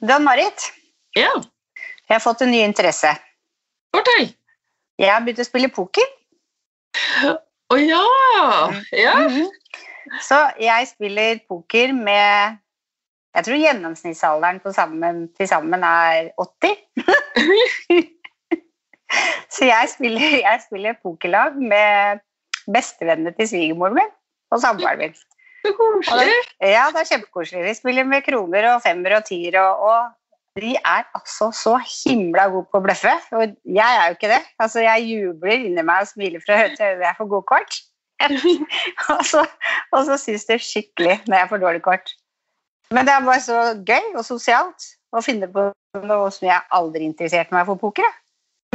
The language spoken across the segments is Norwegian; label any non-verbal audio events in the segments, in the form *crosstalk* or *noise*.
Dan Marit, Ja, jeg har fått en ny interesse. fortell. Jeg har begynt å spille poker. Å ja! Ja. Mhm. Så jeg spiller poker med Jeg tror gjennomsnittsalderen på sammen, til sammen er 80. *laughs* Så jeg spiller, jeg spiller pokerlag med bestevennene til svigermoren min og samboeren min. Koselig. Ja, det er kjempekoselig. Vi spiller med kroner og femmer og tier, og, og de er altså så himla gode på å bløffe. Og jeg er jo ikke det. Altså, jeg jubler inni meg og smiler fra høyt til når jeg får gode kort. *laughs* og så, og så syns det skikkelig når jeg får dårlig kort. Men det er bare så gøy og sosialt å finne på noe som jeg aldri interesserte meg for poker.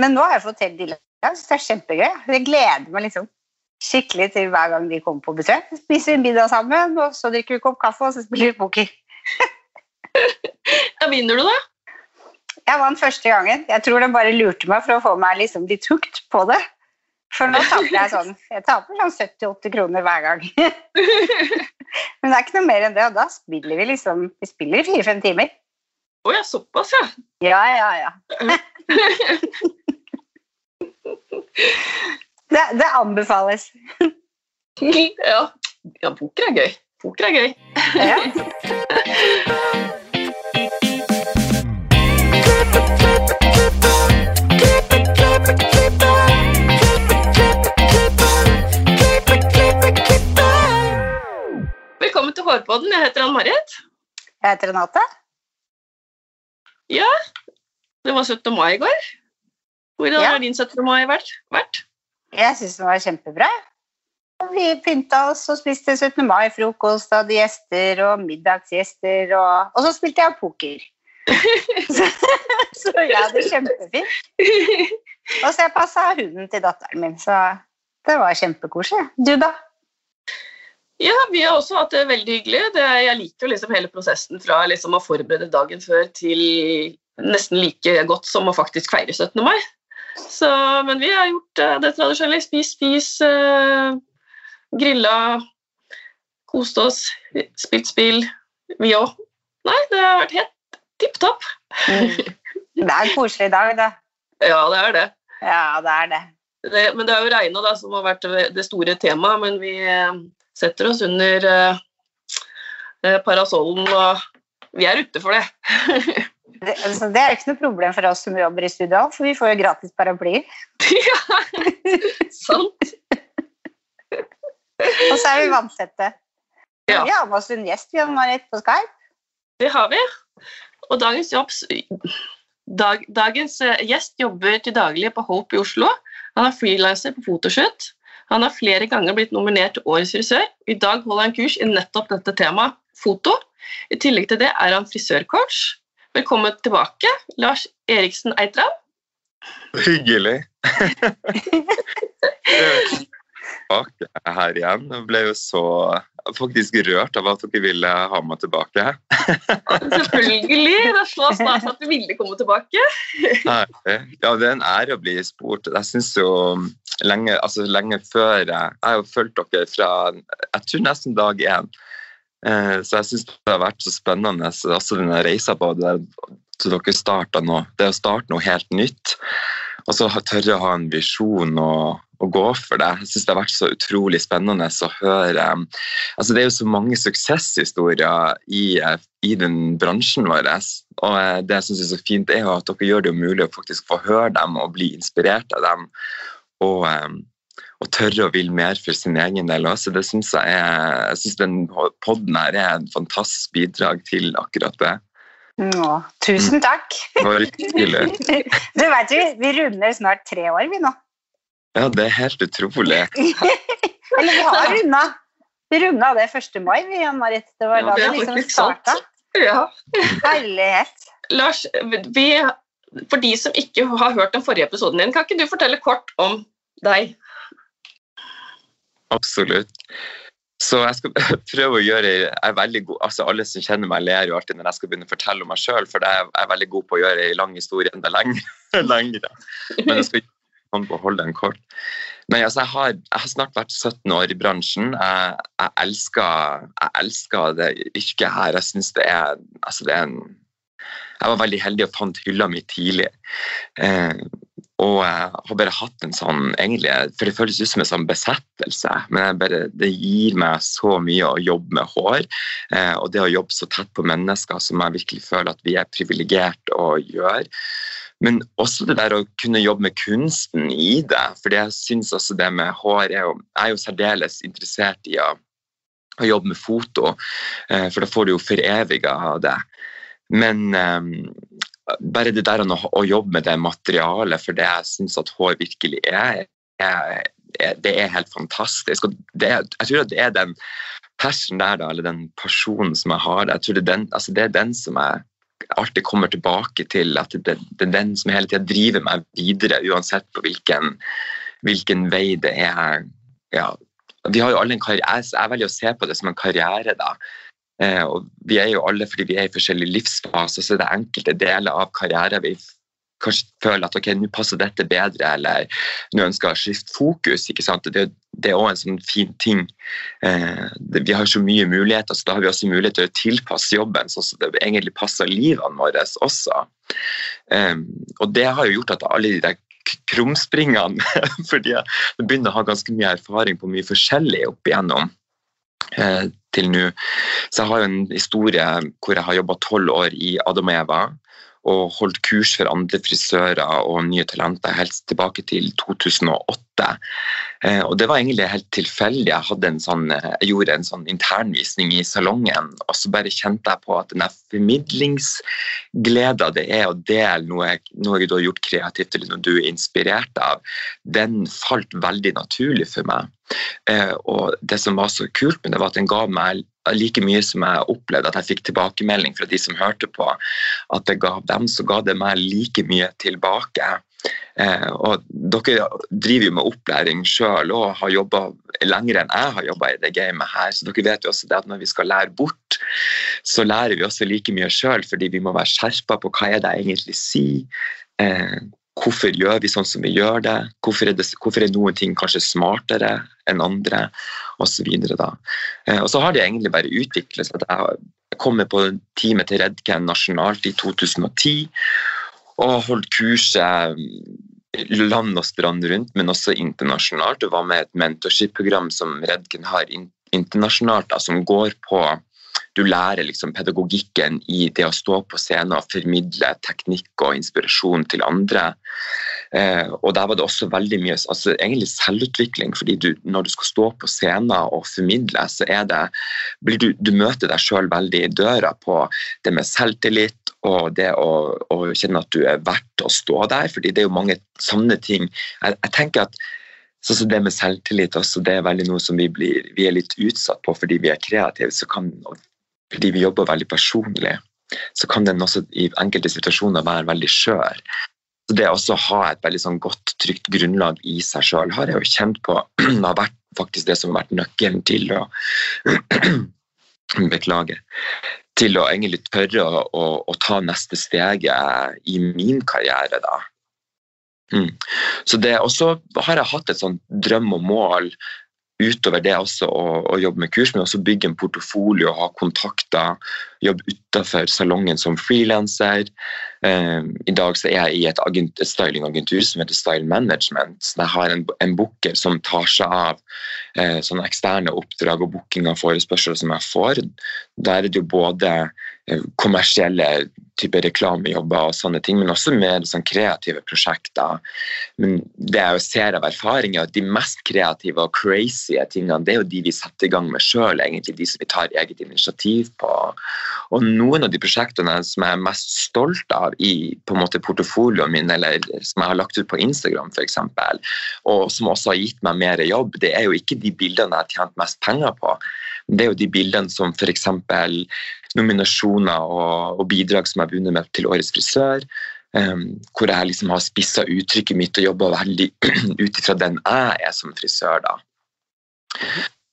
Men nå har jeg fått helt dilla. så det er kjempegøy. Jeg gleder meg liksom skikkelig til hver gang de kommer på besøk. Spiser en middag sammen, og så drikker vi en kopp kaffe, og så spiller vi poker. *laughs* da vinner du, da? Jeg vant første gangen. Jeg tror de bare lurte meg for å få meg liksom litt hooked på det. For nå taper jeg sånn jeg taper sånn 70-80 kroner hver gang. *laughs* Men det er ikke noe mer enn det, og da spiller vi liksom Vi spiller i fire-fem timer. Å ja, såpass, ja. Ja, ja, ja. *laughs* Det, det anbefales. *laughs* ja. ja, poker er gøy. Poker er gøy. Ja. Velkommen til Hårpodden. Jeg heter Ann-Marit. Jeg heter Renate. Ja, det var 17. mai i går. Hvordan Ja. har din 17. mai vært? vært? Jeg syns den var kjempebra. Vi pynta oss og spiste 17. mai-frokost, hadde gjester og middagsgjester, og, og så spilte jeg poker. *laughs* så, så jeg hadde det kjempefint. Og så jeg passa hunden til datteren min, så det var kjempekoselig. Du, da? Ja, vi har også hatt det veldig hyggelig. Det, jeg liker jo liksom hele prosessen fra liksom å forberede dagen før til nesten like godt som å faktisk feire 17. mai. Så, men vi har gjort eh, det tradisjonelle. Spis, spis, uh, grilla, kost oss, spilt spill. Vi òg. Nei, det har vært helt tipp topp. Det er en koselig dag, da. *laughs* Ja, det er det. Ja, det er det. det. Men det er jo regna som har vært det store temaet. Men vi eh, setter oss under eh, parasollen, og vi er ute for det. *laughs* Det, altså, det er ikke noe problem for oss som jobber i studio, for vi får jo gratis paraplyer. *laughs* ja, sant. Og så er vi vannsette. Ja. Vi har med oss en gjest vi har Marit på Skype. Det har vi. Og dagens, jobbs, dag, dagens eh, gjest jobber til daglig på Hope i Oslo. Han er frilanser på fotoshoot. Han har flere ganger blitt nominert til Årets frisør. I dag holder han kurs i nettopp dette temaet, foto. I tillegg til det er han frisørcoach. Velkommen tilbake, Lars Eriksen Eitran. Hyggelig. tilbake her igjen. Jeg ble jo så faktisk rørt av at dere ville ha meg tilbake. Selvfølgelig! Det er så stas at du ville komme tilbake. Ja, det er en ære å bli spurt. Jeg synes jo lenge, altså lenge før jeg har jo fulgt dere fra jeg tror nesten dag én. Eh, Så jeg syns det har vært så spennende, så også denne reisa på det så dere starta nå. Det å starte noe helt nytt, og så tørre å ha en visjon og, og gå for det. Jeg syns det har vært så utrolig spennende å høre. Altså, det er jo så mange suksesshistorier i, eh, i den bransjen vår. Og eh, det jeg synes er så fint, er jo at dere gjør det mulig å faktisk få høre dem og bli inspirert av dem. Og, eh, og tørre å ville mer for sin egen del også. Det synes jeg er, jeg synes den podden her er et fantastisk bidrag til akkurat det. Nå, tusen takk. Det var hyggelig. *laughs* Du vet jo, vi runder snart tre år, vi nå. Ja, det er helt utrolig. *laughs* Eller vi har runda. Vi runda det 1. mai, vi, Jan Marit. Det var da det det liksom starta. Ja. Herlighet. Lars, vi, for de som ikke har hørt den forrige episoden din, kan ikke du fortelle kort om deg? Absolutt. Så jeg skal *laughs* prøve å gjøre god, altså Alle som kjenner meg, ler jo alltid når jeg skal begynne å fortelle om meg sjøl, for jeg er veldig god på å gjøre ei lang historie enda lengre. *laughs* lengre. Men jeg skal ikke på å holde den kort. Men altså, jeg, har, jeg har snart vært 17 år i bransjen. Jeg, jeg, elsker, jeg elsker det yrket her. Jeg syns det er altså det er en jeg var veldig heldig og fant hylla mi tidlig. Eh, og jeg har bare hatt en sånn egentlig, For det føles ut som en sånn besettelse, men bare, det gir meg så mye å jobbe med hår. Eh, og det å jobbe så tett på mennesker som jeg virkelig føler at vi er privilegert å gjøre. Men også det der å kunne jobbe med kunsten i det. For jeg syns også det med hår er jo, Jeg er jo særdeles interessert i å, å jobbe med foto, eh, for da får du jo foreviga det. Men um, bare det der å, å, jobbe med det materialet for det jeg syns at hår virkelig er, er, er, det er helt fantastisk. Og det, jeg tror at det er den passion der, da, eller den personen som jeg har, jeg tror det er den, altså det er den som jeg alltid kommer tilbake til. At det, det er den som hele tida driver meg videre, uansett på hvilken, hvilken vei det er. Ja, vi har jo alle en karriere, Jeg velger å se på det som en karriere. da, og vi er jo alle fordi vi er i forskjellige livsfaser, så det er enkelte deler av karrieren vi kanskje føler at ok, nå passer dette bedre, eller nå ønsker jeg å skifte fokus. ikke sant? Det, det er òg en sånn fin ting. Eh, det, vi har så mye muligheter, så da har vi også mulighet til å tilpasse jobben sånn at det egentlig passer livene våre også. Eh, og det har jo gjort at alle de der krumspringene *laughs* fordi jeg begynner å ha ganske mye erfaring på mye forskjellig opp igjennom Eh, til nå. Så jeg har en historie hvor jeg har jobba tolv år i Adam og holdt kurs for andre frisører og nye talenter helt tilbake til 2008. Eh, og det var egentlig helt tilfeldig. Jeg, sånn, eh, jeg gjorde en sånn internvisning i salongen, og så bare kjente jeg på at den formidlingsgleda det er å dele noe, noe du har gjort kreativt eller noe du er inspirert av, den falt veldig naturlig for meg. Eh, og det som var så kult med det, var at den ga meg like mye som jeg opplevde at jeg fikk tilbakemelding fra de som hørte på, at det ga dem, så ga det meg like mye tilbake. Eh, og dere driver jo med opplæring sjøl og har jobba lenger enn jeg har jobba i det gamet her, så dere vet jo også det at når vi skal lære bort, så lærer vi også like mye sjøl, fordi vi må være skjerpa på hva er det jeg egentlig sier. Eh, Hvorfor gjør vi sånn som vi gjør det? Hvorfor er, det, hvorfor er noen ting kanskje smartere enn andre? Og så, videre, da. Eh, og så har det egentlig bare utviklet seg. Jeg kom på teamet til Redken nasjonalt i 2010 og holdt kurset land og strand rundt, men også internasjonalt. Og var med et mentorship-program som Redken har internasjonalt, da, som går på du lærer liksom pedagogikken i det å stå på scenen og formidle teknikk og inspirasjon til andre. Eh, og der var det også veldig mye altså egentlig selvutvikling. fordi du, Når du skal stå på scenen og formidle, så er det, du, du møter deg sjøl veldig i døra på det med selvtillit og det å, å, kjenne at du er verdt å stå der. fordi det er jo mange sånne ting. Jeg, jeg tenker at så, så det med selvtillit også, det er veldig noe som vi, blir, vi er litt utsatt på fordi vi er kreative. så kan fordi vi jobber veldig personlig, så kan den også i enkelte situasjoner være veldig skjør. Så Det å ha et veldig sånn godt, trygt grunnlag i seg sjøl har jeg jo kjent på *clears throat* har vært faktisk det som har vært nøkkelen til å *clears throat* Beklager. Til å egentlig tørre å, å, å ta neste steget i min karriere, da. Mm. Så det, Og har jeg hatt et sånt drøm og mål utover det også å, å, jobbe med kurs, men også bygge en portefolio, ha kontakter, jobbe utenfor salongen som frilanser. Um, I dag så er jeg i et, agent, et stylingagentur som heter Style Management. Så jeg har en, en booker som tar seg av uh, sånne eksterne oppdrag og booking av forespørsler som jeg får. Der er det jo både kommersielle type reklamejobber og sånne ting, men også mer sånn kreative prosjekter. Men det jeg ser av erfaring, er at de mest kreative og crazy tingene, det er jo de vi setter i gang med sjøl, egentlig. De som vi tar eget initiativ på. Og noen av de prosjektene som jeg er mest stolt av i på en måte portefolioen min, eller som jeg har lagt ut på Instagram f.eks., og som også har gitt meg mer jobb, det er jo ikke de bildene jeg har tjent mest penger på. Det er jo de bildene som f.eks. nominasjoner og, og, bidrag som jeg har vunnet med til Årets frisør. Um, hvor jeg liksom har spissa uttrykket mitt og jobba veldig *clears throat* ut ifra den jeg er som frisør. da.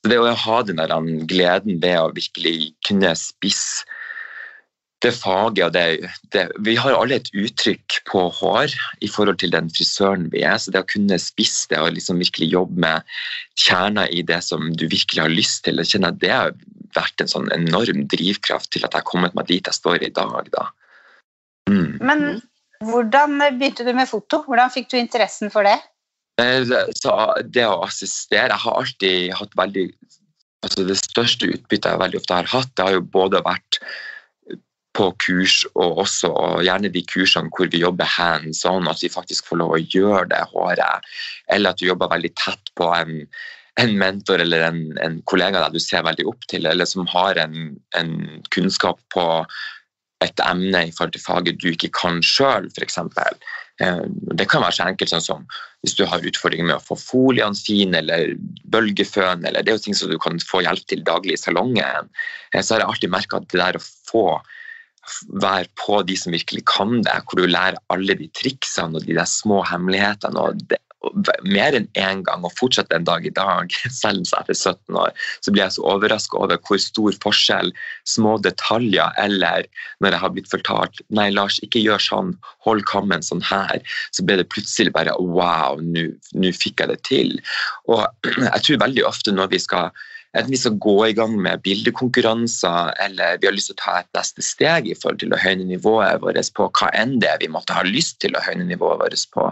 Det å ha den der gleden ved å virkelig kunne spisse det faget og det, det, Vi har alle et uttrykk på hår i forhold til den frisøren vi er. Så det å kunne spisse det og liksom virkelig jobbe med kjerna i det som du virkelig har lyst til, jeg kjenner at det har vært en sånn enorm drivkraft til at jeg har kommet meg dit jeg står i dag. da. Mm. Men hvordan begynte du med foto? Hvordan fikk du interessen for det? Eh, Så det å assistere Jeg har alltid hatt veldig altså Det største utbyttet jeg veldig ofte har hatt, det har jo både vært på kurs og også og gjerne de kursene hvor vi jobber hands on, at vi faktisk får lov å gjøre det håret, eller at du jobber veldig tett på en, en mentor eller en, en kollega der du ser veldig opp til, eller som har en, en kunnskap på et emne i forhold til faget du ikke kan sjøl, f.eks. Eh, Det kan være så enkelt sånn som hvis du har utfordringer med å få foliene fine, eller bølgeføn, eller det er jo ting som du kan få hjelp til daglig i salongen. Eh, Så har jeg alltid merka at det der å få være på de som virkelig kan det, hvor du lærer alle de triksene og de der små hemmelighetene. og det, mer enn én gang, og fortsatt en dag i dag, *laughs* selv etter 17 år, så blir jeg så overraska over hvor stor forskjell små detaljer eller når jeg har blitt fortalt nei, Lars, ikke gjør sånn, hold kammen sånn her, så ble det plutselig bare wow, nå fikk jeg det til. Og *clears throat* jeg tror veldig ofte når vi skal enten vi skal gå i gang med bildekonkurranser eller vi har lyst til å ta et neste steg i forhold til å høyne nivået vårt på hva enn det er vi måtte ha lyst til å høyne nivået vårt på.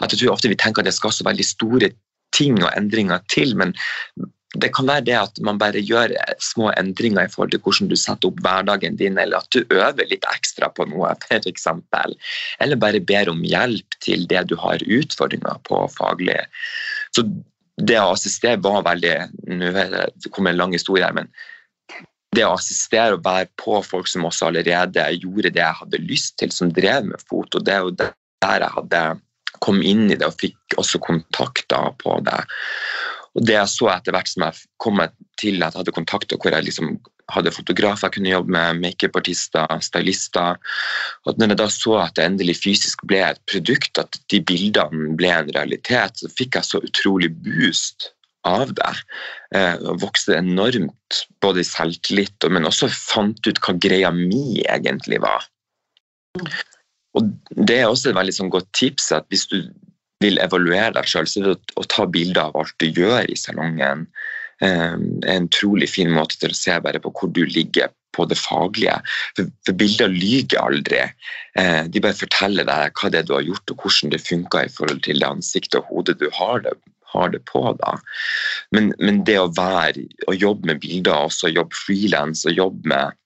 At jeg tror ofte vi tenker at det skal så veldig store ting og endringer til, men det kan være det at man bare gjør små endringer i forhold til hvordan du setter opp hverdagen din, eller at du øver litt ekstra på noe, f.eks. Eller bare ber om hjelp til det du har utfordringer på faglig. Så det å assistere var veldig Nå er kommer en lang historie her, men det å assistere og være på folk som også allerede gjorde det jeg hadde lyst til, som drev med foto, det er jo der jeg hadde kom inn i det og fikk også kontakter på det. Og det jeg så etter hvert som jeg kom til at jeg hadde kontakter hvor jeg liksom hadde fotografer jeg kunne jobbe med, makeupartister, stylister. Og når jeg da så at det endelig fysisk ble et produkt, at de bildene ble en realitet, så fikk jeg så utrolig boost av det. Eh, og vokste enormt, både i selvtillit, men også fant ut hva greia mi egentlig var. Og det er også et veldig sånn godt tips at hvis du vil evaluere deg sjøl, så er det å, ta bilder av alt du gjør i salongen. Eh, en utrolig fin måte til å se bare på hvor du ligger på det faglige. For, for bilder lyver aldri. Eh, de bare forteller deg hva det er du har gjort, og hvordan det funker i forhold til det ansiktet og hodet du har det, har det på. da. Men, men det å være og jobbe med bilder, også jobbe frilans og jobbe med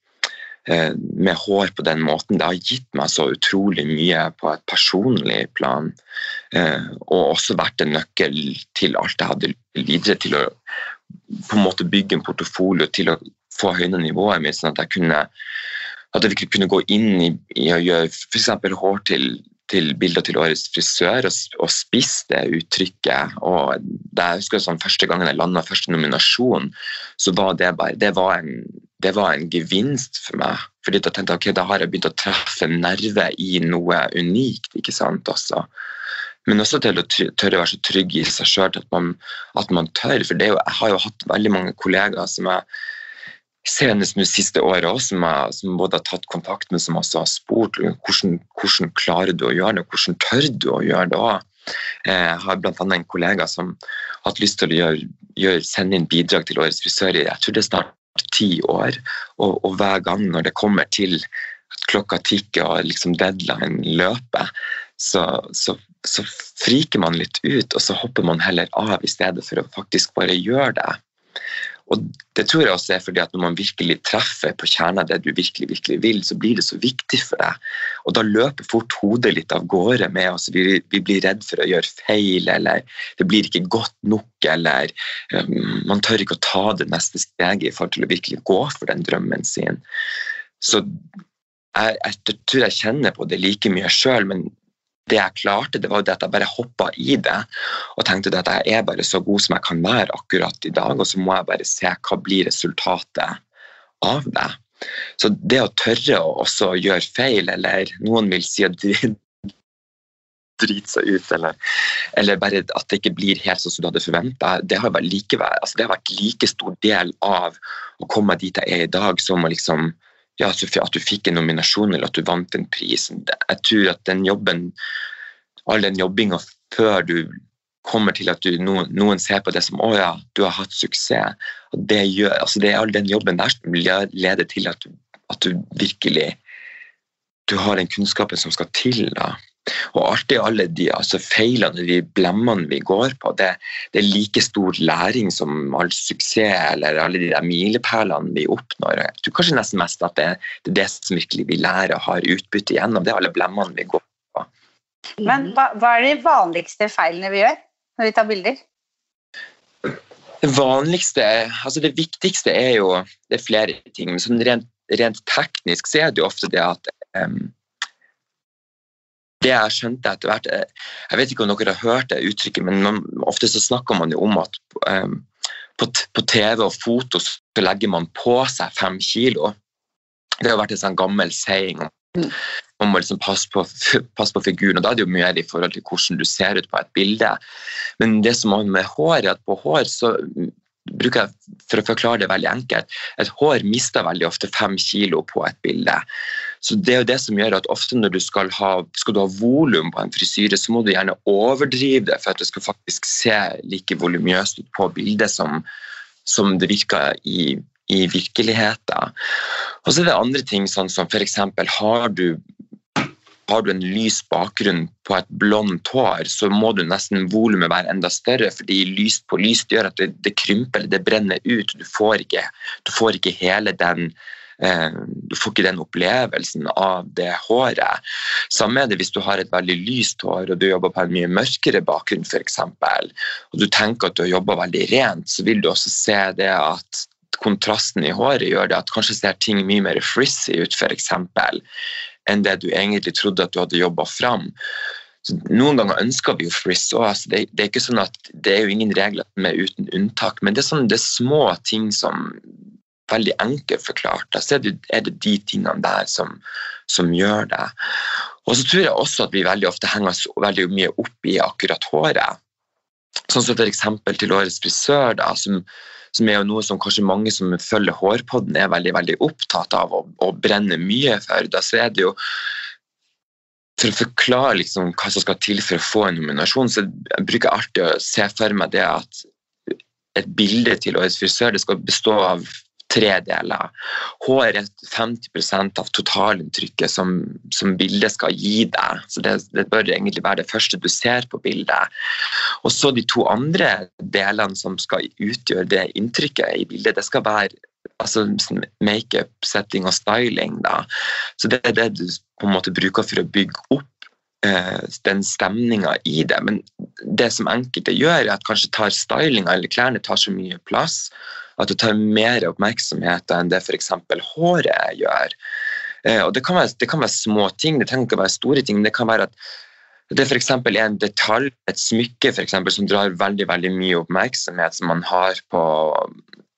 eh, med hår på den måten, det har gitt meg så utrolig mye på et personlig plan. Eh, og også vært en nøkkel til alt jeg hadde videre til å på en måte bygge en portefolio til å få høyne nivået mitt, sånn at jeg kunne at jeg virkelig kunne gå inn i, i å gjøre f.eks. hår til, til bilder til årets frisør og, og spisse det uttrykket. Og det jeg husker sånn, Første gangen jeg landa første nominasjon, så var det bare det var en, det var en gevinst for meg. Fordi da tenkte jeg ok, da har jeg begynt å treffe nerve i noe unikt. ikke sant, også. Men også til å tørre å være så trygg i seg sjøl at, at man tør. For jo, jeg har jo hatt veldig mange kollegaer som jeg senest nå siste året også, som, jeg, som både har tatt kontakt med, som også har spurt hvordan, hvordan klarer du å gjøre det, hvordan tør du å gjøre det òg. Jeg har bl.a. en kollega som har hatt lyst til å gjøre, gjøre, sende inn bidrag til Årets frisør i jeg tror det er snart ti år. Og, og hver gang når det kommer til at klokka tikker og liksom deadline løper, så, så, så friker man litt ut, og så hopper man heller av i stedet for å faktisk bare gjøre det. Og det tror jeg også er fordi at når man virkelig treffer på kjernen av det du virkelig virkelig vil, så blir det så viktig for deg. Og da løper fort hodet litt av gårde med oss. Vi, vi blir redd for å gjøre feil, eller det blir ikke godt nok, eller um, man tør ikke å ta det neste steget i forhold til å virkelig gå for den drømmen sin. Så jeg, jeg tror jeg kjenner på det like mye sjøl, men det jeg klarte, det var jo det at jeg bare hoppa i det og tenkte at jeg er bare så god som jeg kan være akkurat i dag, og så må jeg bare se hva blir resultatet av det. Så det å tørre å også gjøre feil, eller noen vil si å drite seg ut, eller, eller, bare at det ikke blir helt sånn som du hadde forventa, det, altså det har vært like stor del av å komme dit jeg er i dag, som å liksom ja, at du fikk en nominasjon eller at du vant en pris. Jeg tror at den jobben, all den jobbinga før du kommer til at du, noen, noen, ser på det som å ja, du har hatt suksess. Det, gjør, altså det er all den jobben der som leder til at du, at du virkelig du har den kunnskapen som skal til. da. Og alltid alle de altså feilene de blemmene vi går på, det, det, er like stor læring som all suksess eller alle de der milepælene vi oppnår. Jeg tror kanskje nesten mest at det, det, er det som virkelig vi lærer og har utbytte gjennom. Det er alle blemmene vi går på. Men hva, hva er de vanligste feilene vi gjør når vi tar bilder? Det vanligste, altså det viktigste er jo det er flere ting. men sånn rent, rent, teknisk så er det jo ofte det at um, det jeg skjønte etter hvert eh, Jeg vet ikke om dere har hørt det uttrykket, men man, ofte så snakker man jo om at um, på, på, TV og foto så legger man på seg fem kilo. Det har vært en sånn gammel saying. Man må liksom passe på, passe på figuren, og da er det jo mye i forhold til hvordan du ser ut på et bilde. Men det som er med hår, er at på hår så bruker jeg, for å forklare det veldig enkelt, et hår mister veldig ofte fem kilo på et bilde. Så Det er jo det som gjør at ofte når du skal ha, skal du ha volum på en frisyre, så må du gjerne overdrive det for at det skal faktisk se like voluminøst ut på bildet som, som det virker i, i virkeligheten. Og så er det andre ting, sånn som f.eks. har du har du en lys bakgrunn på et blondt hår, så må du nesten volumet være enda større, fordi lys på lys gjør at det, det krymper det brenner ut. Du får ikke, du får ikke hele den eh, du får ikke den opplevelsen av det håret. Samme er det hvis du har et veldig lyst hår og du jobber på en mye mørkere bakgrunn f.eks. Og du tenker at du har jobba veldig rent, så vil du også se det at kontrasten i håret gjør det at kanskje ser ting mye mer frizzy ut, f.eks enn det du egentlig trodde at du hadde jobba fram. Så noen ganger ønsker vi jo frizz òg. Altså det, det, er ikke sånn at det er jo ingen regler med uten unntak, men det er, sånn, det er små ting som veldig enkelt forklart. Da er det, er det de tingene der som, som, gjør det. Og så tror jeg også at vi veldig ofte henger oss veldig mye opp i akkurat håret. Sånn som f.eks. til årets frisør, da, som, som er jo noe som kanskje mange som følger Hårpodden er veldig veldig opptatt av og, og brenner mye for. Da så er det jo for å forklare liksom hva som skal til for å få en nominasjon, så jeg bruker alltid å se for meg det at et bilde til Årets frisør det skal bestå av tre deler. Hår er 50% av totalinntrykket som, som bildet skal gi deg. Så det, det, bør egentlig være det første du ser på bildet. Og så de to andre delene som skal utgjøre det inntrykket i bildet, det skal være altså makeup, setting og styling. Da. Så det er det du på en måte bruker for å bygge opp eh, den stemninga i det. Men det som enkelte gjør, er at kanskje tar stylinga eller klærne tar så mye plass at det tar mer oppmerksomhet enn det f.eks. håret gjør. Eh, og det kan, være, det kan, være, små ting, det trenger ikke å være store ting. men det kan være at det f.eks. er en detalj, et smykke for eksempel, som drar veldig veldig mye oppmerksomhet som man har, på,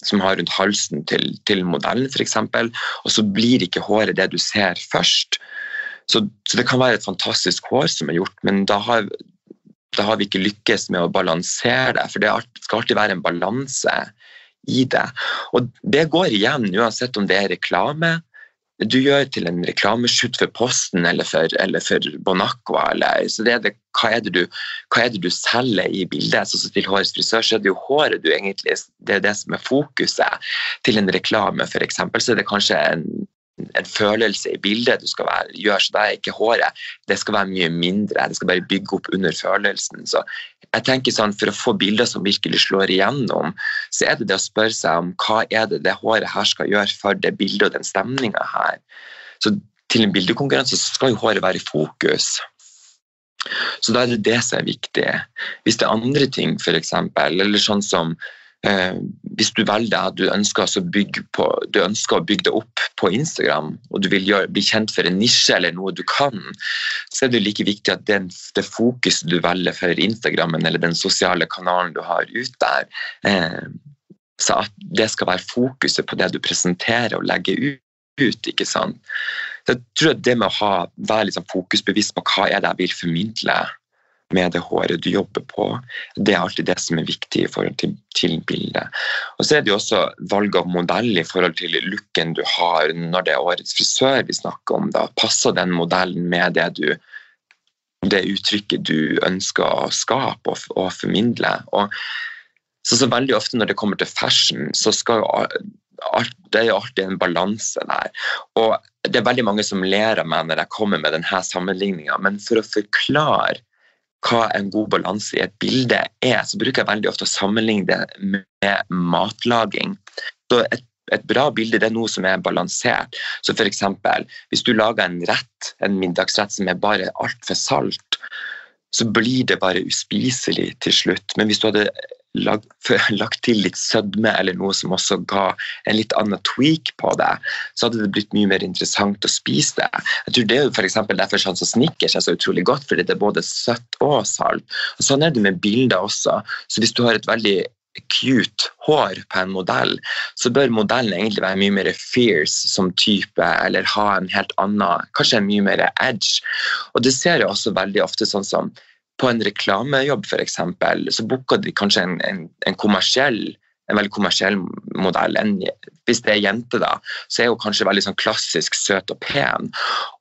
som har rundt halsen til, til modellen, f.eks. Og så blir ikke håret det du ser først. Så, så, det kan være et fantastisk hår som er gjort, men da har, da har vi ikke lykkes med å balansere det. For det skal alltid være en balanse i det. Og det går igjen uansett om det er reklame du gjør til en reklameshoot for Posten eller for, eller for Bonacqua. Eller, så det er det, hva, er det du, hva er det du selger i bildet? Så til Hårets frisør så er det jo håret du egentlig, det er det som er fokuset. Til en reklame f.eks. så er det kanskje en en følelse i bildet du skal være, gjøre, så det er ikke håret det skal være mye mindre. Det skal bare bygge opp under følelsen. Så jeg tenker sånn, For å få bilder som virkelig slår igjennom, så er det det å spørre seg om hva er det det håret her skal gjøre for det bildet og den stemninga her. Så til en bildekonkurranse skal jo håret være i fokus. Så da er det det som er viktig. Hvis det er andre ting, f.eks., eller sånn som hvis du velger at du ønsker, bygge på, du ønsker, å bygge det opp på Instagram, og du vil gjøre, bli kjent for en nisje eller noe du kan, så er det like viktig at den, det fokuset du velger for Instagrammen eller den sosiale kanalen du har ute der, eh, så at det skal være fokuset på det du presenterer og legger ut. ikke sant? Så jeg tror at det med å ha, være sånn fokusbevisst på hva er det jeg vil formidle, med det håret du jobber på. Det er alltid det som er viktig i forhold til, til bildet. Og så er det jo også valg av modell i forhold til looken du har når det er årets frisør vi snakker om. Da passer den modellen med det du det uttrykket du ønsker å skape og, og formidle. Og så, så, veldig ofte når det kommer til fashion, så skal jo det er jo alltid en balanse der. Og det er veldig mange som ler av meg når jeg kommer med denne sammenligninga, men for å forklare hva en god balanse i et bilde er, så bruker jeg veldig ofte å sammenligne det med matlaging. Så et, et bra bilde det er noe som er balansert. Så f.eks. hvis du lager en rett, en middagsrett som er bare altfor salt, så blir det bare uspiselig til slutt. Men hvis du hadde lagt, *laughs* lagt til litt sødme eller noe som også ga en litt annen tweak på det, så hadde det blitt mye mer interessant å spise det. Jeg tror Det er jo for derfor sånn som Snickers er så utrolig godt, fordi det er både søtt og salt. Og Sånn er det med bilder også. Så hvis du har et veldig cute hår på en modell, så bør modellen egentlig være mye mer fierce som type, eller ha en helt annen, kanskje en mye mer edge. Og det ser jeg også veldig ofte sånn som på en reklamejobb f.eks. så booker de kanskje en, en, en, kommersiell en veldig kommersiell modell. En, hvis det er jente, da, så er hun kanskje veldig sånn klassisk søt og pen.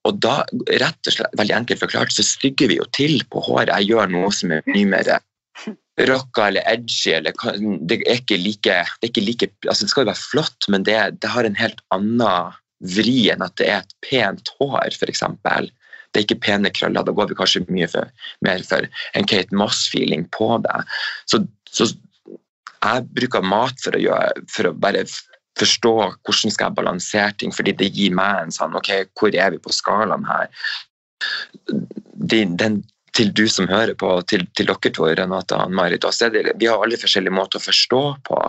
Og da, rett og slett, veldig enkelt forklart, så stygger vi jo til på håret. Jeg gjør noe som er mye mer rocka eller edgy. Eller, det er ikke like, det, ikke like, altså det skal jo være flott, men det, det har en helt annen vri enn at det er et pent hår, f.eks det er ikke pene krøller. Da går vi kanskje mye for, mer for en Kate Moss-feeling på det. Så, så, jeg bruker mat for å, gjøre, for å bare forstå hvordan skal jeg balansere ting, fordi det gir meg en sånn OK, hvor er vi på skalaen her? Den, den, til du som hører på, til, til dere to, Renate og Marit, vi har alle forskjellige måter å forstå på.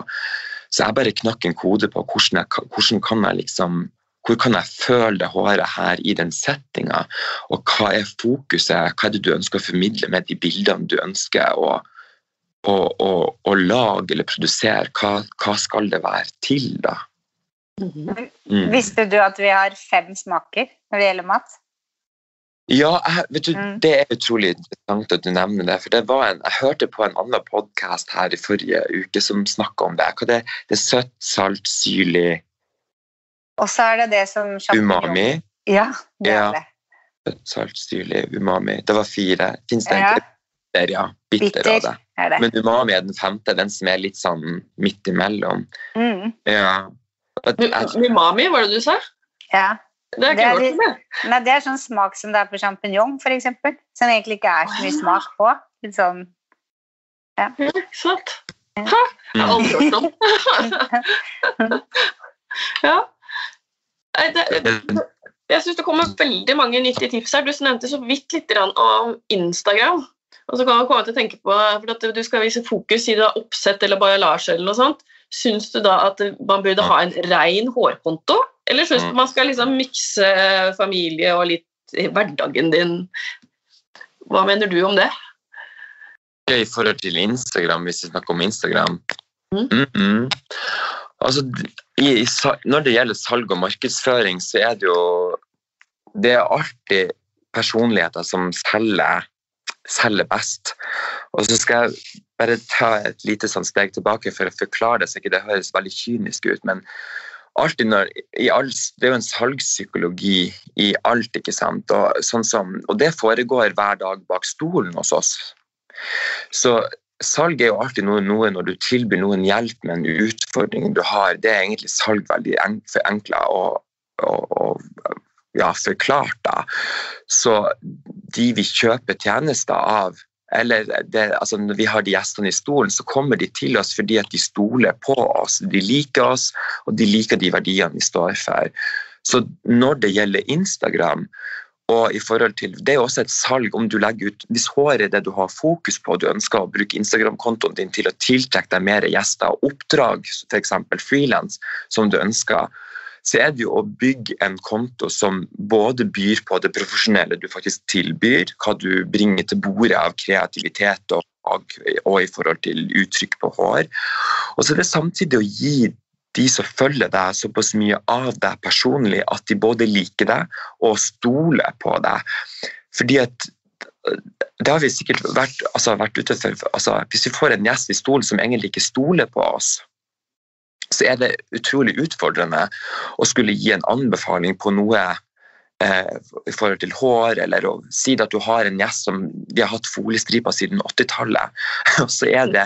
Så jeg bare knakk en kode på hvordan, jeg, hvordan kan jeg liksom hvor kan jeg føle det håret her i den settinga? Og hva er fokuset? Hva er det du ønsker å formidle med de bildene du ønsker å, å, å, å lage eller produsere? Hva, hva, skal det være til, da? Mm. Visste du at vi har fem smaker når det gjelder mat? Ja, jeg, vet du, mm. det er utrolig interessant at du nevner det. For det var en, jeg hørte på en annen podkast her i forrige uke som snakka om det. Hva det, det er søtt, salt, syrlig og så er det det som Umami. Ja, det ja. er det. Salt, syrlig, umami. Det var fire. Fins det ja. bitter, ja. Bitter, bitter er det. Men umami er den femte, den som er litt sånn midt imellom. Mm. Ja. Umami, var det du sa? Ja. Det er ikke det er, Nei, det er sånn smak som det er på sjampinjong, f.eks. Som egentlig ikke er så mye smak på. Litt sånn Ja. Ikke sant. Ha! Jeg har aldri hørt om. *laughs* *laughs* ja. Jeg syns det kommer veldig mange nyttige tips her. Du nevnte så vidt litt om Instagram. Og så kan man komme til å tenke på, for at Du skal vise fokus i det oppsett eller bajalasje eller noe sånt. Syns du da at man burde ha en rein hårkonto? Eller syns du man skal liksom mikse familie og litt hverdagen din? Hva mener du om det? I forhold til Instagram, hvis vi snakker om Instagram mm. Mm -mm. Altså, i, når det gjelder salg og markedsføring, så er det jo Det er alltid personligheter som selger, selger best. Og så skal jeg bare ta et lite sånn steg tilbake for å forklare det, så ikke det høres veldig kynisk ut. men når, all, det er jo en salgspsykologi i alt, ikke sant. Og, sånn som, og det foregår hver dag bak stolen hos oss. Så salg er jo alltid noe, noe, når du tilbyr noen hjelp med en utfordring du har. Det er egentlig salg veldig forenkla og, og, og ja, forklart. da. Så de vi kjøper tjenester av, eller det, altså når vi har de gjestene i stolen, så kommer de til oss fordi at de stoler på oss. De liker oss, og de liker de verdiene vi står for. Så når det gjelder Instagram, og i forhold til, Det er jo også et salg om du legger ut Hvis håret er det du har fokus på, og du ønsker å bruke Instagram-kontoen din til å tiltrekke deg mer gjester og oppdrag, f.eks. frilans, som du ønsker, så er det jo å bygge en konto som både byr på det profesjonelle du faktisk tilbyr, hva du bringer til bordet av kreativitet og, og, i forhold til uttrykk på hår. Og så er det samtidig å gi de som følger deg såpass mye av deg personlig at de både liker deg og stoler på deg. Fordi at det har vi sikkert vært, altså, vært ute for. Altså, hvis vi får en gjest i stolen som egentlig ikke stoler på oss, så er det utrolig utfordrende å skulle gi en anbefaling på noe eh, i forhold til hår, eller å si at du har en gjest som vi har hatt foliestriper siden 80-tallet, *laughs* og så er det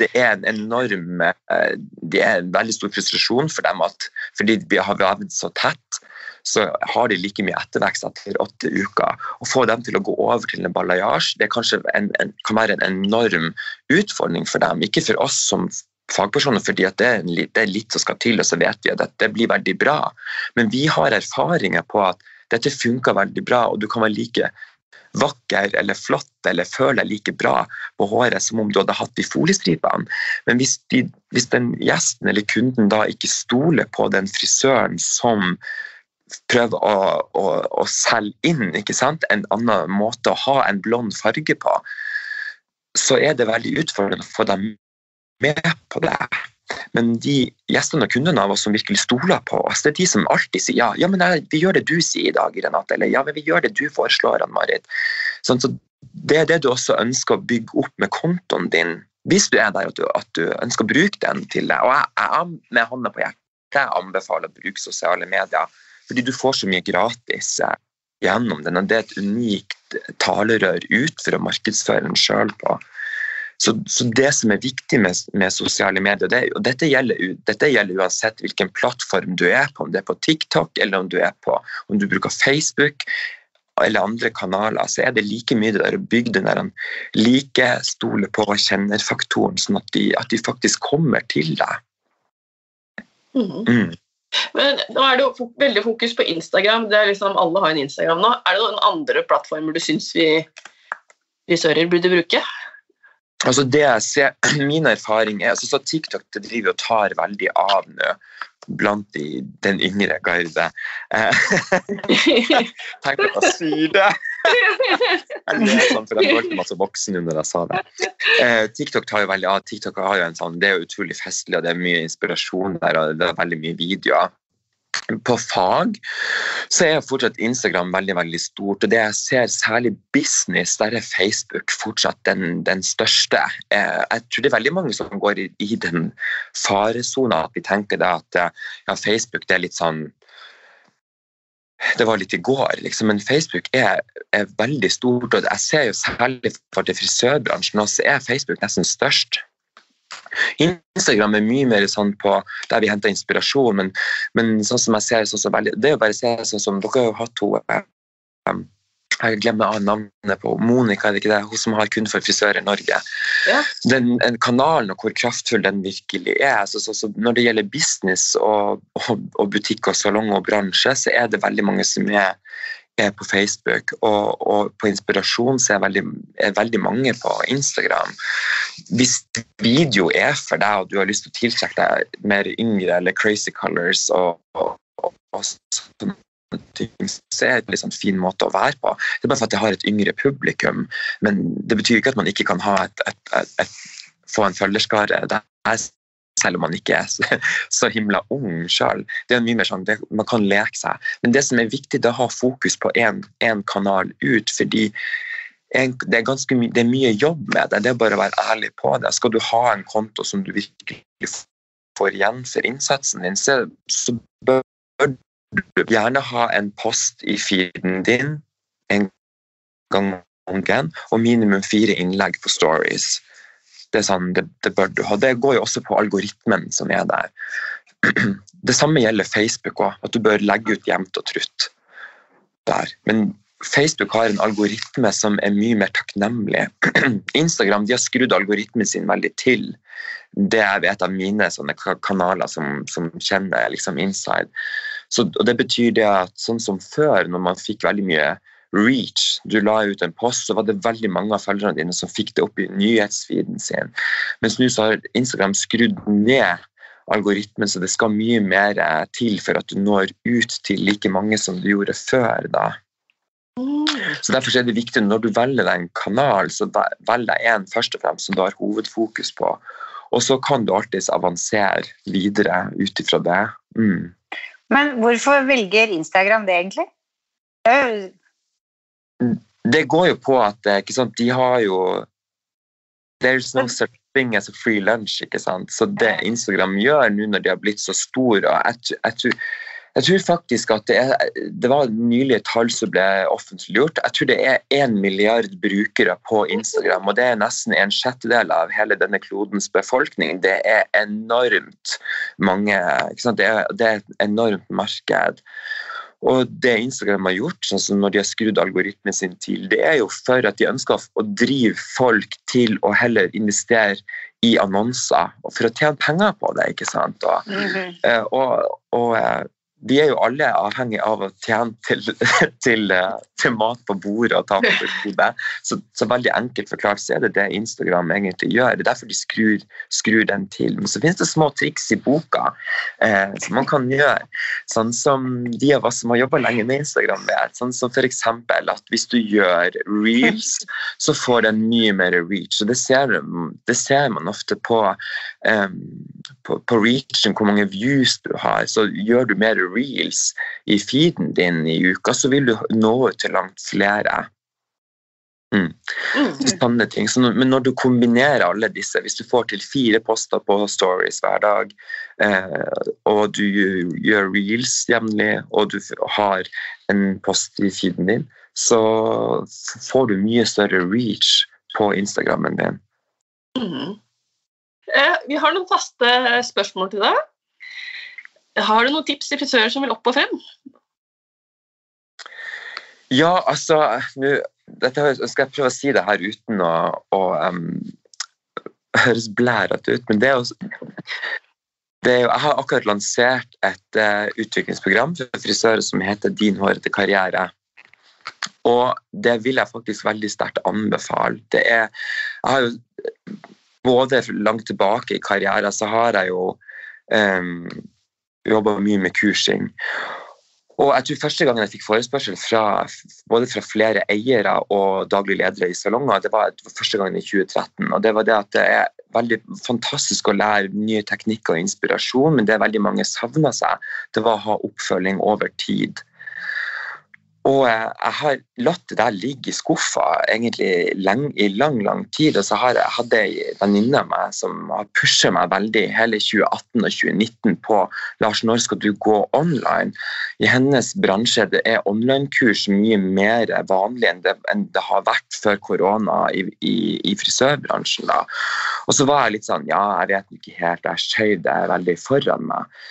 det er en enorm eh, Det er en veldig stor frustrasjon for dem at fordi vi har vevd så tett, så har de like mye ettervekst etter åtte uker. Å få dem til å gå over til en balayage det en, en, kan være en enorm utfordring for dem. Ikke for oss som fagpersoner, fordi det er, en, det, er litt som skal til, og så vet vi at det blir veldig bra. Men vi har erfaringer på at dette funker veldig bra, og du kan være like vakker eller flott eller føler like bra på håret som om du hadde hatt de foliestripene. Men hvis, de, hvis den gjesten eller kunden da ikke stoler på den frisøren som prøver å, å, å selge inn en annen måte å ha en blond farge på, så er det veldig utfordrende å få dem med på det. Men de gjestene og kundene av oss som virkelig stoler på oss, det er de som alltid sier ja, ja men jeg, vi gjør det du sier i dag, Renate, eller ja, men vi gjør det du foreslår, Ann-Marit. Sånn, så det er det du også ønsker å bygge opp med kontoen din, hvis du er der at du, at du ønsker å bruke den til det. Og jeg, jeg med hånda på hjertet anbefaler å bruke sosiale medier, fordi du får så mye gratis eh, gjennom den. Det er et unikt talerør ut for å markedsføre den sjøl på. Så, så, det som er viktig med, med sosiale medier, det, og dette gjelder, dette gjelder, uansett hvilken plattform du er på, om det er på TikTok eller om du er på, om du bruker Facebook eller andre kanaler, så er det like mye det der å bygge den der like stole på kjennerfaktoren, sånn at de, at de, faktisk kommer til deg. Mm. Mm. Men nå er det jo veldig fokus på Instagram. det er liksom Alle har en Instagram nå. Er det noen andre plattformer du syns vi frisører burde bruke? Altså det jeg ser, *clears throat* Min erfaring er altså så TikTok det driver og tar veldig av nå blant de, den yngre garde. Eh, *laughs* Tenk at jeg sier det! Jeg ler sånn, for jeg følte meg så voksen under jeg sa det. Eh, TikTok tar jo veldig av. TikTok har jo en sånn, Det er jo utrolig festlig, og det er mye inspirasjon der, og det er veldig mye videoer på fag så er fortsatt Instagram veldig veldig stort. og Det jeg ser særlig business, der er Facebook fortsatt den, den største. Eh, jeg tror det er veldig mange som går i, i den faresona at vi tenker at ja, Facebook det er litt sånn det var litt i går, liksom, men Facebook er, er, veldig stort. og Jeg ser jo særlig for til frisørbransjen også er Facebook nesten størst. Instagram er mye mer sånn på der vi henter inspirasjon, men, men sånn som jeg ser sånn som veldig, Det er jo bare å se sånn som Dere har jo hatt henne um, jeg glemmer navnet på Monica, er det ikke det? hun som har kun for frisører i Norge. Ja. Den, kanalen og hvor kraftfull den virkelig er. Så, så, så når det gjelder business og, og, og butikk og salong og bransje, så er det veldig mange som er er på Facebook, og, og på inspirasjon så er veldig, er veldig mange på Instagram. Hvis video er for deg, og du har lyst til å tiltrekke deg mer yngre eller crazy colors og, og, og sånne så er det en liksom fin måte å være på. Det er bare for at jeg har et yngre publikum, men det betyr ikke at man ikke kan et, et, et, få en følgerskare. Det er selv om man ikke er så, *laughs* himla ung sjøl. Sånn, det, Man kan leke seg. Men det som er viktig, det er å ha fokus på én kanal ut. fordi en, det, er my, det er mye jobb med det. Det er bare å være ærlig på det. Skal du ha en konto som du virkelig får igjen for innsatsen din, så, så bør du gjerne ha en post i feeden din en gang og minimum fire innlegg på stories. Det, sånn, det, det, bør du ha. Det går jo også på algoritmen som er der. *clears throat* Det samme gjelder Facebook òg, at du bør legge ut jevnt og trutt der. Men Facebook har en algoritme som er mye mer takknemlig. *clears throat* Instagram de har skrudd algoritmen sin veldig til. Det jeg vet av mine kanaler som, som kjenner liksom inside. Så, og det betyr det at sånn som før, når man fikk veldig mye reach. Du la ut en post, så var det veldig mange av følgerne dine som fikk det opp i nyhetsfeeden sin. Mens nå har Instagram skrudd ned algoritmen, så det skal mye mer eh, til for at du når ut til like mange som du gjorde før. da. Mm. Så Derfor er det viktig når du velger deg en kanal, så velg deg en først og fremst som du har hovedfokus på. Og så kan du alltids avansere videre ut ifra det. Mm. Men hvorfor velger Instagram det, egentlig? Det er jo det går jo på at eh, sant, de har jo There's no such thing as a free lunch. ikke sant? Så det Instagram gjør nå når de har blitt så store jeg, jeg, tror, Jeg tror faktisk at det, er, det var nylige tall som ble offentliggjort. Jeg tror det er én milliard brukere på Instagram, og det er nesten en sjettedel av hele denne klodens befolkning. Det er enormt mange. Det er, det, er, et enormt marked. Og det Instagram har gjort, sånn som når de har skrudd algoritmen sin til, det er jo for at de ønsker å drive folk til å heller investere i annonser, for å tjene penger på det. ikke sant? Og, mm -hmm. og, og eh, vi er jo alle avhengig av å tjene til, *laughs* til, til mat på bordet og tak over hodet. Så, så, veldig enkelt forklart så er det det Instagram egentlig gjør. Det er derfor de skrur, skrur den til. Men så finnes det små triks i boka eh, som man kan gjøre. Sånn som de av oss som har jobba lenge med Instagram vet. Sånn som f.eks. at hvis du gjør reels, så får den mye mer reach. Og det ser, det ser man ofte på, eh, på, på reachen, hvor mange views du har. Så gjør du mer reels i feeden din i uka, så vil du nå ut til langt flere. Mm. mm. Sånne ting. Så når, men når du kombinerer alle disse, hvis du får til fire poster på stories hver dag, eh, og du gjør reels jevnlig, og du har en post i feeden din, så får du mye større reach på Instagrammen din. Mm. Eh, vi har noen faste spørsmål til deg. Har du noen tips til frisører som vil opp og frem? Ja, altså nu, dette skal jeg prøve å si det her uten å, å um, høres blærete ut, men det er jo jo, jeg har akkurat lansert et uh, utviklingsprogram for frisører som heter Din hårete karriere. Og det vil jeg faktisk veldig sterkt anbefale. Det er, jeg har jo Både langt tilbake i karrieren så har jeg jo um, jobba mye med kursing. Og jeg tror Første gangen jeg fikk forespørsel fra, både fra flere eiere og daglig ledere i salonger, det var første gangen i 2013. og Det var det at det er veldig fantastisk å lære nye teknikker og inspirasjon, men det veldig mange savna seg, det var å ha oppfølging over tid. Og jeg har latt det der ligge i skuffa egentlig lenge, i lang lang tid. Og så har jeg hatt ei venninne av meg som har pusha meg veldig hele 2018 og 2019 på Lars, når skal du gå online? I hennes bransje det er online-kurs mye mer vanlig enn det, enn det, har vært før korona i, i, i frisørbransjen. Da. Og så var jeg litt sånn Ja, jeg vet ikke helt. Jeg skjøv det veldig foran meg.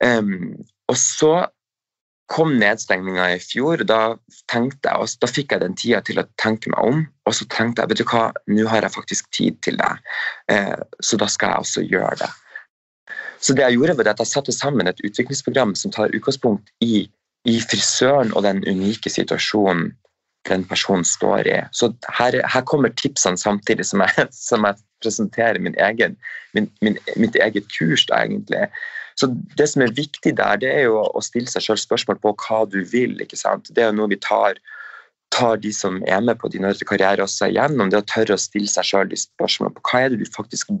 Um, og så kom nedstengninga i fjor, da tenkte jeg, da fikk jeg den tida til å tenke meg om. Og så tenkte jeg vet du hva, nå har jeg faktisk tid til det, eh, så da skal jeg også gjøre det. Så det jeg gjorde var at jeg satte sammen et utviklingsprogram som tar utgangspunkt i, i frisøren og den unike situasjonen den personen står i. Så her, her kommer tipsene samtidig som jeg, *laughs* som jeg presenterer min egen, min, min, mitt eget kurs. Da, egentlig. Så Det som er viktig der, det er jo å stille seg selv spørsmål på hva du vil. ikke sant? Det er jo noe vi tar, tar de som er med på din karriere også igjennom. Det å tørre å stille seg selv de spørsmålene på hva er det du faktisk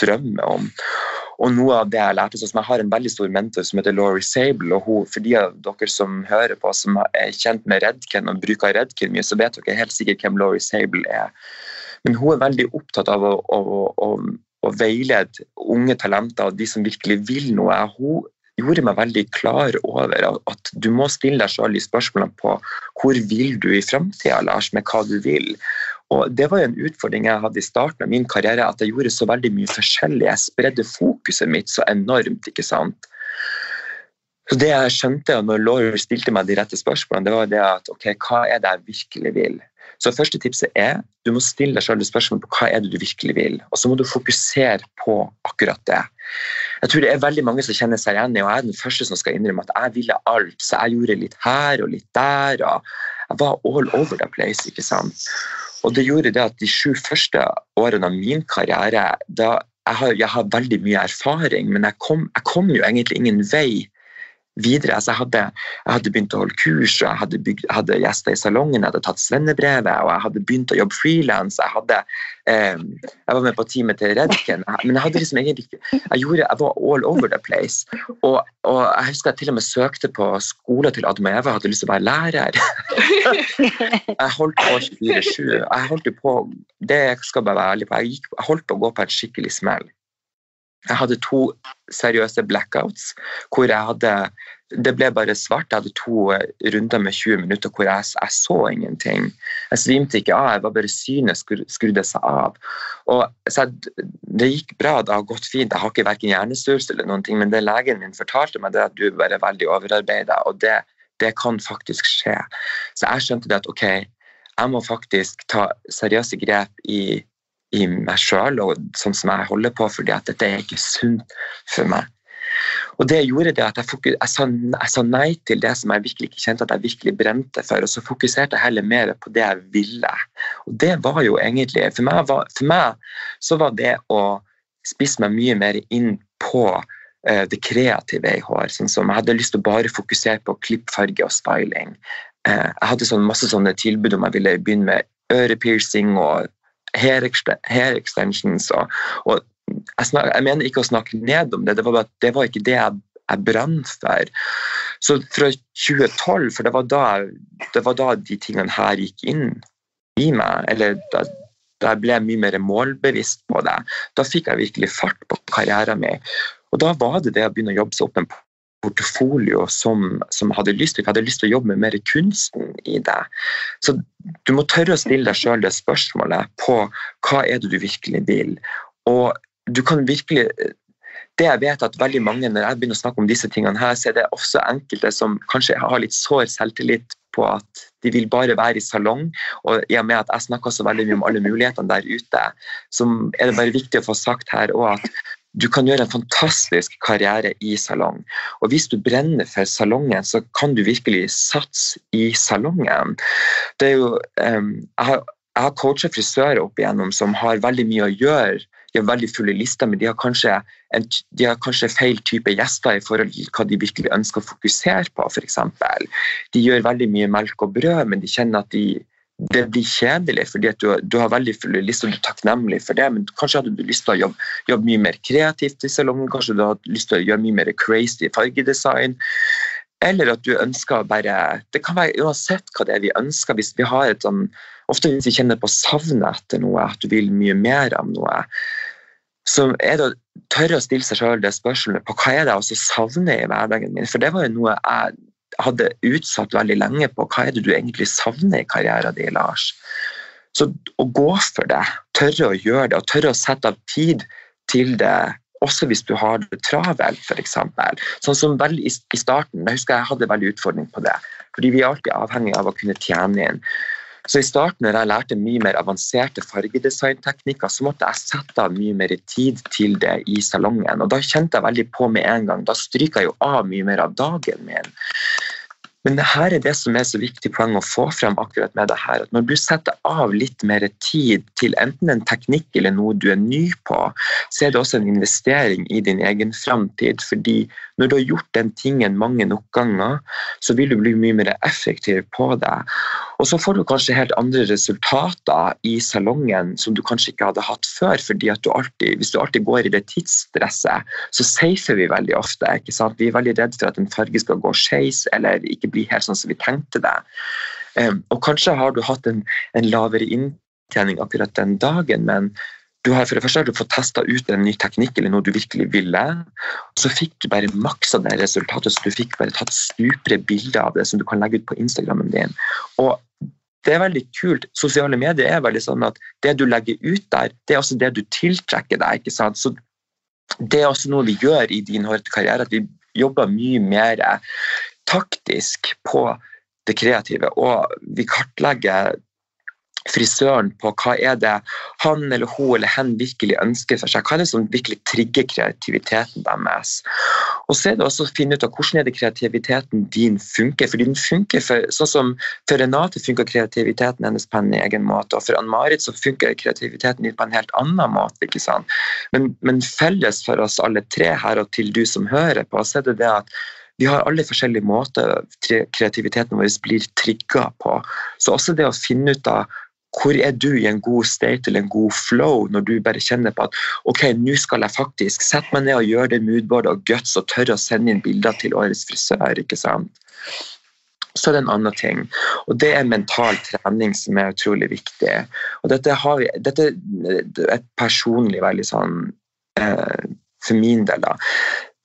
drømmer om. Og noe av det Jeg lærte, sånn som jeg har en veldig stor mentor som heter Laurie Sable. og hun, For de av dere som hører på, som er kjent med Redken og bruker Redken mye, så vet dere helt sikkert hvem Laurie Sable er. Men hun er veldig opptatt av å, å, å, å veilede unge talenter og de som virkelig vil noe. Hun gjorde meg veldig klar over at du må stille deg selv de spørsmålene på hvor vil du i framtida, Lars, med hva du vil. Og Det var jo en utfordring jeg hadde i starten av min karriere, at jeg gjorde så veldig mye forskjellig. Jeg spredde fokuset mitt så enormt. ikke sant? Så Det jeg skjønte når Laura stilte meg de rette spørsmålene, det var det at ok, hva er det jeg virkelig vil? Så første tipset er du må stille deg selv spørsmål på hva er det du virkelig vil. Og så må du fokusere på akkurat det. Jeg tror det er veldig mange som kjenner seg igjen i, og jeg er den første som skal innrømme at jeg ville alt. Så jeg gjorde litt her og litt der. og Jeg var all over the place. ikke sant? Og det gjorde det at de sju første årene av min karriere da jeg har, jeg har veldig mye erfaring, men jeg kom, jeg kom jo egentlig ingen vei videre. Altså jeg, hadde, jeg, hadde, begynt å holde kurs, og jeg hadde, bygd, hadde gjester i salongen, jeg hadde tatt svennebrevet, og jeg hadde begynt å jobbe frilans. Jeg, eh, jeg var med på teamet til Redken, men jeg hadde liksom egentlig jeg, gjorde, jeg var all over the place. Og, og jeg husker jeg til og med søkte på skolen til Adam og Eva, hadde lyst til å være lærer. *laughs* jeg holdt på 24-7. Jeg holdt på, det skal bare være ærlig på, jeg, gikk, jeg holdt på å gå på et skikkelig smell. Jeg hadde to seriøse blackouts hvor jeg hadde det ble bare svart. Jeg hadde to eh, runder med 20 minutter hvor jeg, jeg så ingenting. Jeg svimte ikke av, jeg var bare synet skrudde seg av. Og så jeg, Det gikk bra, det har gått fint. Jeg har ikke verken hjernesvulst eller noen ting, men det legen min fortalte meg, det er at du bare er veldig overarbeida, og det, det kan faktisk skje. Så jeg skjønte det at ok, jeg må faktisk ta seriøse grep i, i meg sjøl og sånn som jeg holder på, fordi at dette er ikke sunt for meg. Og det gjorde det at jeg, fokus, jeg, sa, jeg, sa, nei til det som jeg virkelig ikke kjente at jeg virkelig brente for, og så fokuserte jeg heller mer på det jeg ville. Og det var jo egentlig For meg, var, for meg så var det å spisse meg mye mer inn på uh, det kreative i hår. Sånn som jeg hadde lyst til å bare fokusere på klippfarge og styling. Uh, jeg hadde sånn, masse sånne tilbud om jeg ville begynne med ørepiercing og hair, extensions og, og jeg, snak, jeg, mener ikke å snakke ned om det, det var, bare, det var ikke det jeg, jeg brant for. Så fra 2012, for det var, da, det var da de tingene her gikk inn i meg, eller da, da jeg ble mye mer målbevisst på det, da fikk jeg virkelig fart på karrieren min. Og da var det det å begynne å jobbe seg opp en portefolio som, som hadde lyst til. Hadde lyst til å jobbe med mer kunsten i det. Så du må tørre å stille deg sjøl det spørsmålet på hva er det du virkelig vil. Og du kan virkelig det jeg vet at veldig mange, Når jeg begynner å snakke om disse tingene, her, så er det også enkelte som kanskje har litt sår selvtillit på at de vil bare være i salong. og i og med at Jeg snakker så veldig mye om alle mulighetene der ute, så er det bare viktig å få sagt her at du kan gjøre en fantastisk karriere i salong. Og hvis du brenner for salongen, så kan du virkelig satse i salongen. Det er jo, um, jeg har, jeg har coacha frisører opp igjennom som har veldig mye å gjøre de har veldig fulle lister, men de har, kanskje en, de har kanskje feil type gjester i forhold til hva de virkelig ønsker å fokusere på. Eksempel. de gjør veldig mye melk og brød, men de kjenner at de, det blir kjedelig fordi du, du, har veldig lyst og du er takknemlig for det. Men kanskje hadde du lyst til å jobbe, jobbe mye mer kreativt i salongen, kanskje du hadde lyst til å gjøre mye mer crazy fargedesign. Eller at du ønsker bare Det kan være uansett hva det er vi ønsker. Hvis vi har et sånn, Ofte hvis vi kjenner på savnet etter noe, at du vil mye mer av noe, så er det å tørre å stille seg selv det spørsmålet på hva er det jeg også savner i hverdagen min. For det var jo noe jeg hadde utsatt veldig lenge på. Hva er det du egentlig savner i karrieren din, Lars? Så å gå for det, tørre å gjøre det, og tørre å sette av tid til det, også hvis du har det travelt, f.eks. Sånn som vel i, starten, jeg husker jeg hadde veldig utfordring på det. Fordi vi er alltid avhengig av å kunne tjene inn. Så I starten når jeg lærte mye mer avanserte fargedesignteknikker, så måtte jeg sette av mye mer tid til det i salongen. Og Da kjente jeg veldig på med en gang. Da stryker jeg jo av mye mer av dagen min. Men det her er det som er så viktig poeng å få frem akkurat med det her, at når du setter av litt mer tid til enten en teknikk eller noe du er ny på, så er det også en investering i din egen framtid. Fordi når du har gjort den tingen mange nok ganger, så vil du bli mye mer effektiv på det. Og så får du kanskje helt andre resultater i salongen som du kanskje ikke hadde hatt før. fordi at du alltid, Hvis du alltid går i det tidsstresset, så safer vi veldig ofte. ikke sant? Vi er veldig redd for at en farge skal gå skeis eller ikke bli helt sånn som vi tenkte det. Um, og kanskje har du hatt en, en lavere inntjening akkurat den dagen, men du har for det første har du fått testa ut en ny teknikk eller noe du virkelig ville. og Så fikk du bare maksa det resultatet, så du fikk bare tatt supre bilder av det som du kan legge ut på Instagrammen din. Og det er veldig kult. Sosiale medier er veldig sånn at det du legger ut der, det er også det du tiltrekker deg. ikke sant? Så Det er også noe vi gjør i din karriere, at vi jobber mye mer taktisk på det kreative. Og vi kartlegger frisøren på hva er det han eller hun eller hen virkelig ønsker for seg. Hva er det som virkelig trigger kreativiteten deres? Og så er det også å finne ut av hvordan er det kreativiteten din funker. fordi den funker for, sånn som For Renate funker kreativiteten hennes på en egen måte, og for Ann-Marit så funker kreativiteten din på en helt annen måte. ikke sant? Men, men felles for oss alle tre her, og til du som hører på, så er det det at vi har alle forskjellige måter kreativiteten vår blir trigga på. Så også det å finne ut av hvor er du i en god state eller en god flow når du bare kjenner på at ok, nå skal jeg faktisk sette meg ned og gjøre det moodboardet og guts og tørre å sende inn bilder til årets frisør. ikke sant? Så er det en annen ting, og det er mental trening som er utrolig viktig. Og dette, har, dette er et personlig veldig sånn eh, For min del, da.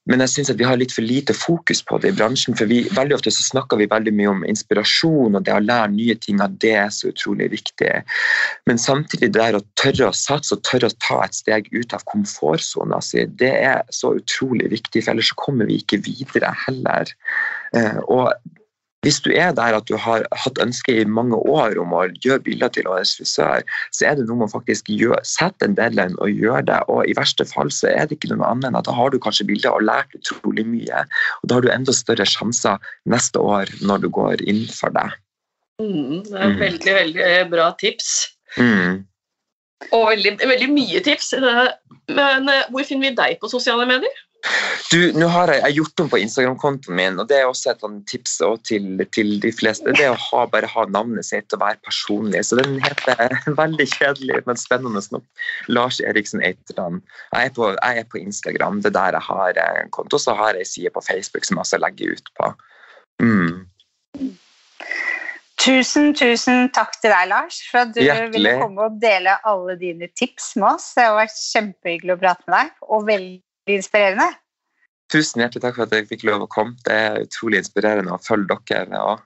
Men jeg syns vi har litt for lite fokus på det i bransjen. for vi, Veldig ofte så snakker vi veldig mye om inspirasjon og det å lære nye ting. at Det er så utrolig viktig. Men samtidig det der å tørre å satse og tørre å ta et steg ut av komfortsona si, det er så utrolig viktig. For ellers så kommer vi ikke videre heller. Eh, og hvis du er der at du har hatt ønske i mange år om å gjøre bilder til årets frisør, så er det noe man faktisk gjør. Sett en deadline og gjør det. Og i verste fall så er det ikke noe annet enn at da har du kanskje bilder og lært utrolig mye. Og da har du enda større sjanser neste år når du går inn for det. Mm, det er veldig, veldig bra tips. Mm. Og veldig, veldig mye tips. Men eh, hvor finner vi deg på sosiale medier? Du, nå har jeg, jeg gjort om på Instagram-kontoen min, og det er også et tips til, til, de fleste. Det er å ha, bare ha navnet sitt og være personlig. Så den heter *laughs* veldig kjedelig, men spennende nok Lars Eriksen Eitland. Jeg er, på, jeg er på Instagram, det er der jeg har en konto. Så har jeg ei side på Facebook som jeg også legger ut på. Mm. Tusen, tusen takk til deg, Lars, for at du Hjertelig. ville komme og dele alle dine tips med oss. Det har vært kjempehyggelig å prate med deg, og veldig inspirerende. Tusen hjertelig takk for at jeg fikk lov å komme. Det er utrolig inspirerende å følge dere. Og...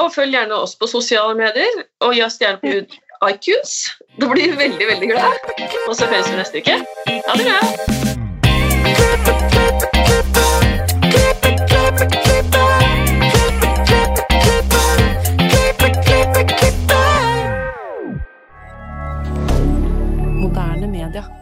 Og følg gjerne oss på sosiale medier, og gi oss gjerne på iTunes. Da blir vi veldig, veldig glad. Og så høres vi neste uke. Ha det bra. Moderne media.